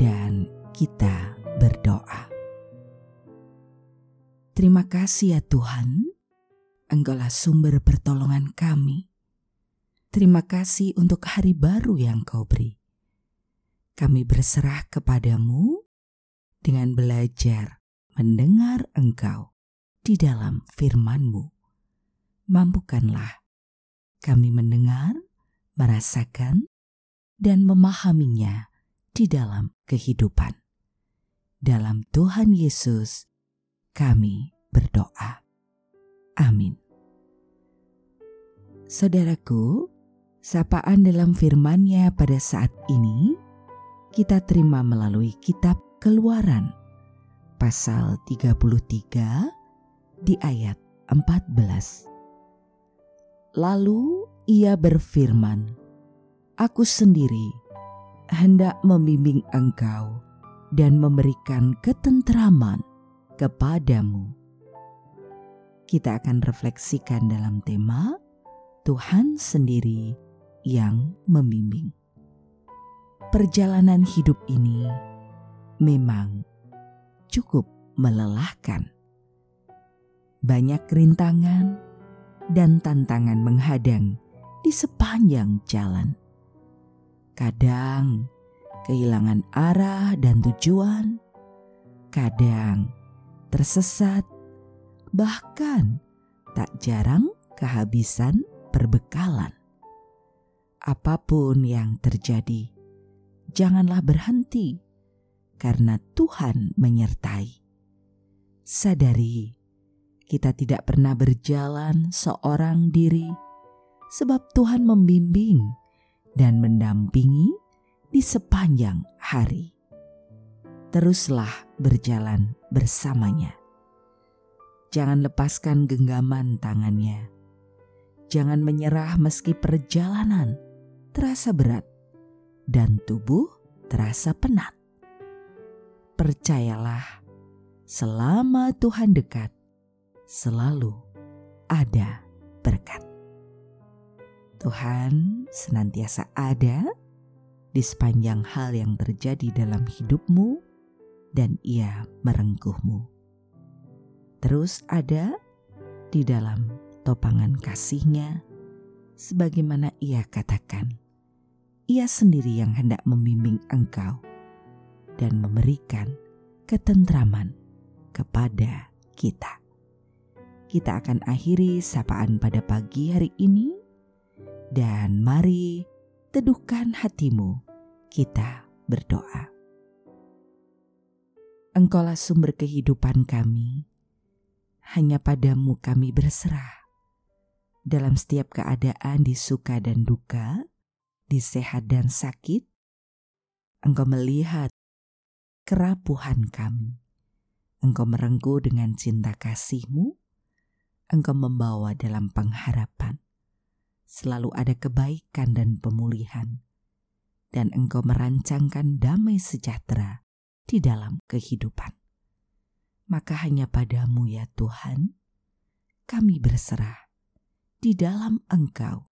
dan kita berdoa. Terima kasih ya Tuhan Engkaulah sumber pertolongan kami. Terima kasih untuk hari baru yang kau beri. Kami berserah kepadamu dengan belajar mendengar engkau di dalam firmanmu. Mampukanlah kami mendengar, merasakan, dan memahaminya di dalam kehidupan. Dalam Tuhan Yesus, kami berdoa. Amin. Saudaraku, sapaan dalam firman-Nya pada saat ini kita terima melalui kitab Keluaran pasal 33 di ayat 14. Lalu ia berfirman, Aku sendiri hendak membimbing engkau dan memberikan ketentraman kepadamu. Kita akan refleksikan dalam tema Tuhan sendiri yang membimbing. Perjalanan hidup ini memang cukup melelahkan. Banyak rintangan dan tantangan menghadang di sepanjang jalan. Kadang kehilangan arah dan tujuan, kadang tersesat, bahkan tak jarang kehabisan perbekalan. Apa pun yang terjadi, janganlah berhenti karena Tuhan menyertai. Sadari, kita tidak pernah berjalan seorang diri, sebab Tuhan membimbing dan mendampingi di sepanjang hari. Teruslah berjalan bersamanya. Jangan lepaskan genggaman tangannya Jangan menyerah meski perjalanan terasa berat dan tubuh terasa penat. Percayalah, selama Tuhan dekat, selalu ada berkat. Tuhan senantiasa ada di sepanjang hal yang terjadi dalam hidupmu, dan Ia merengkuhmu. Terus ada di dalam topangan kasihnya, sebagaimana ia katakan, ia sendiri yang hendak membimbing engkau dan memberikan ketentraman kepada kita. Kita akan akhiri sapaan pada pagi hari ini, dan mari teduhkan hatimu. Kita berdoa. Engkaulah sumber kehidupan kami, hanya padamu kami berserah dalam setiap keadaan di suka dan duka, di sehat dan sakit, Engkau melihat kerapuhan kami. Engkau merengkuh dengan cinta kasih-Mu, Engkau membawa dalam pengharapan. Selalu ada kebaikan dan pemulihan, dan Engkau merancangkan damai sejahtera di dalam kehidupan. Maka hanya padamu ya Tuhan, kami berserah di dalam Engkau,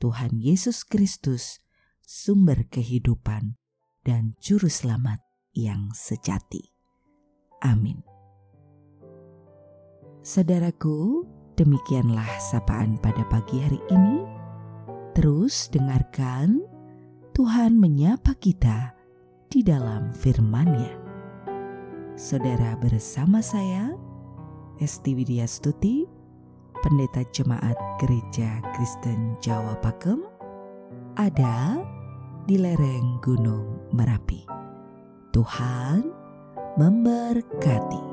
Tuhan Yesus Kristus, sumber kehidupan dan Juru Selamat yang sejati. Amin. Saudaraku, demikianlah sapaan pada pagi hari ini. Terus dengarkan Tuhan menyapa kita di dalam firman-Nya. Saudara bersama saya, Esti Widya Stuti, Pendeta Jemaat Gereja Kristen Jawa Pakem ada di lereng Gunung Merapi. Tuhan memberkati.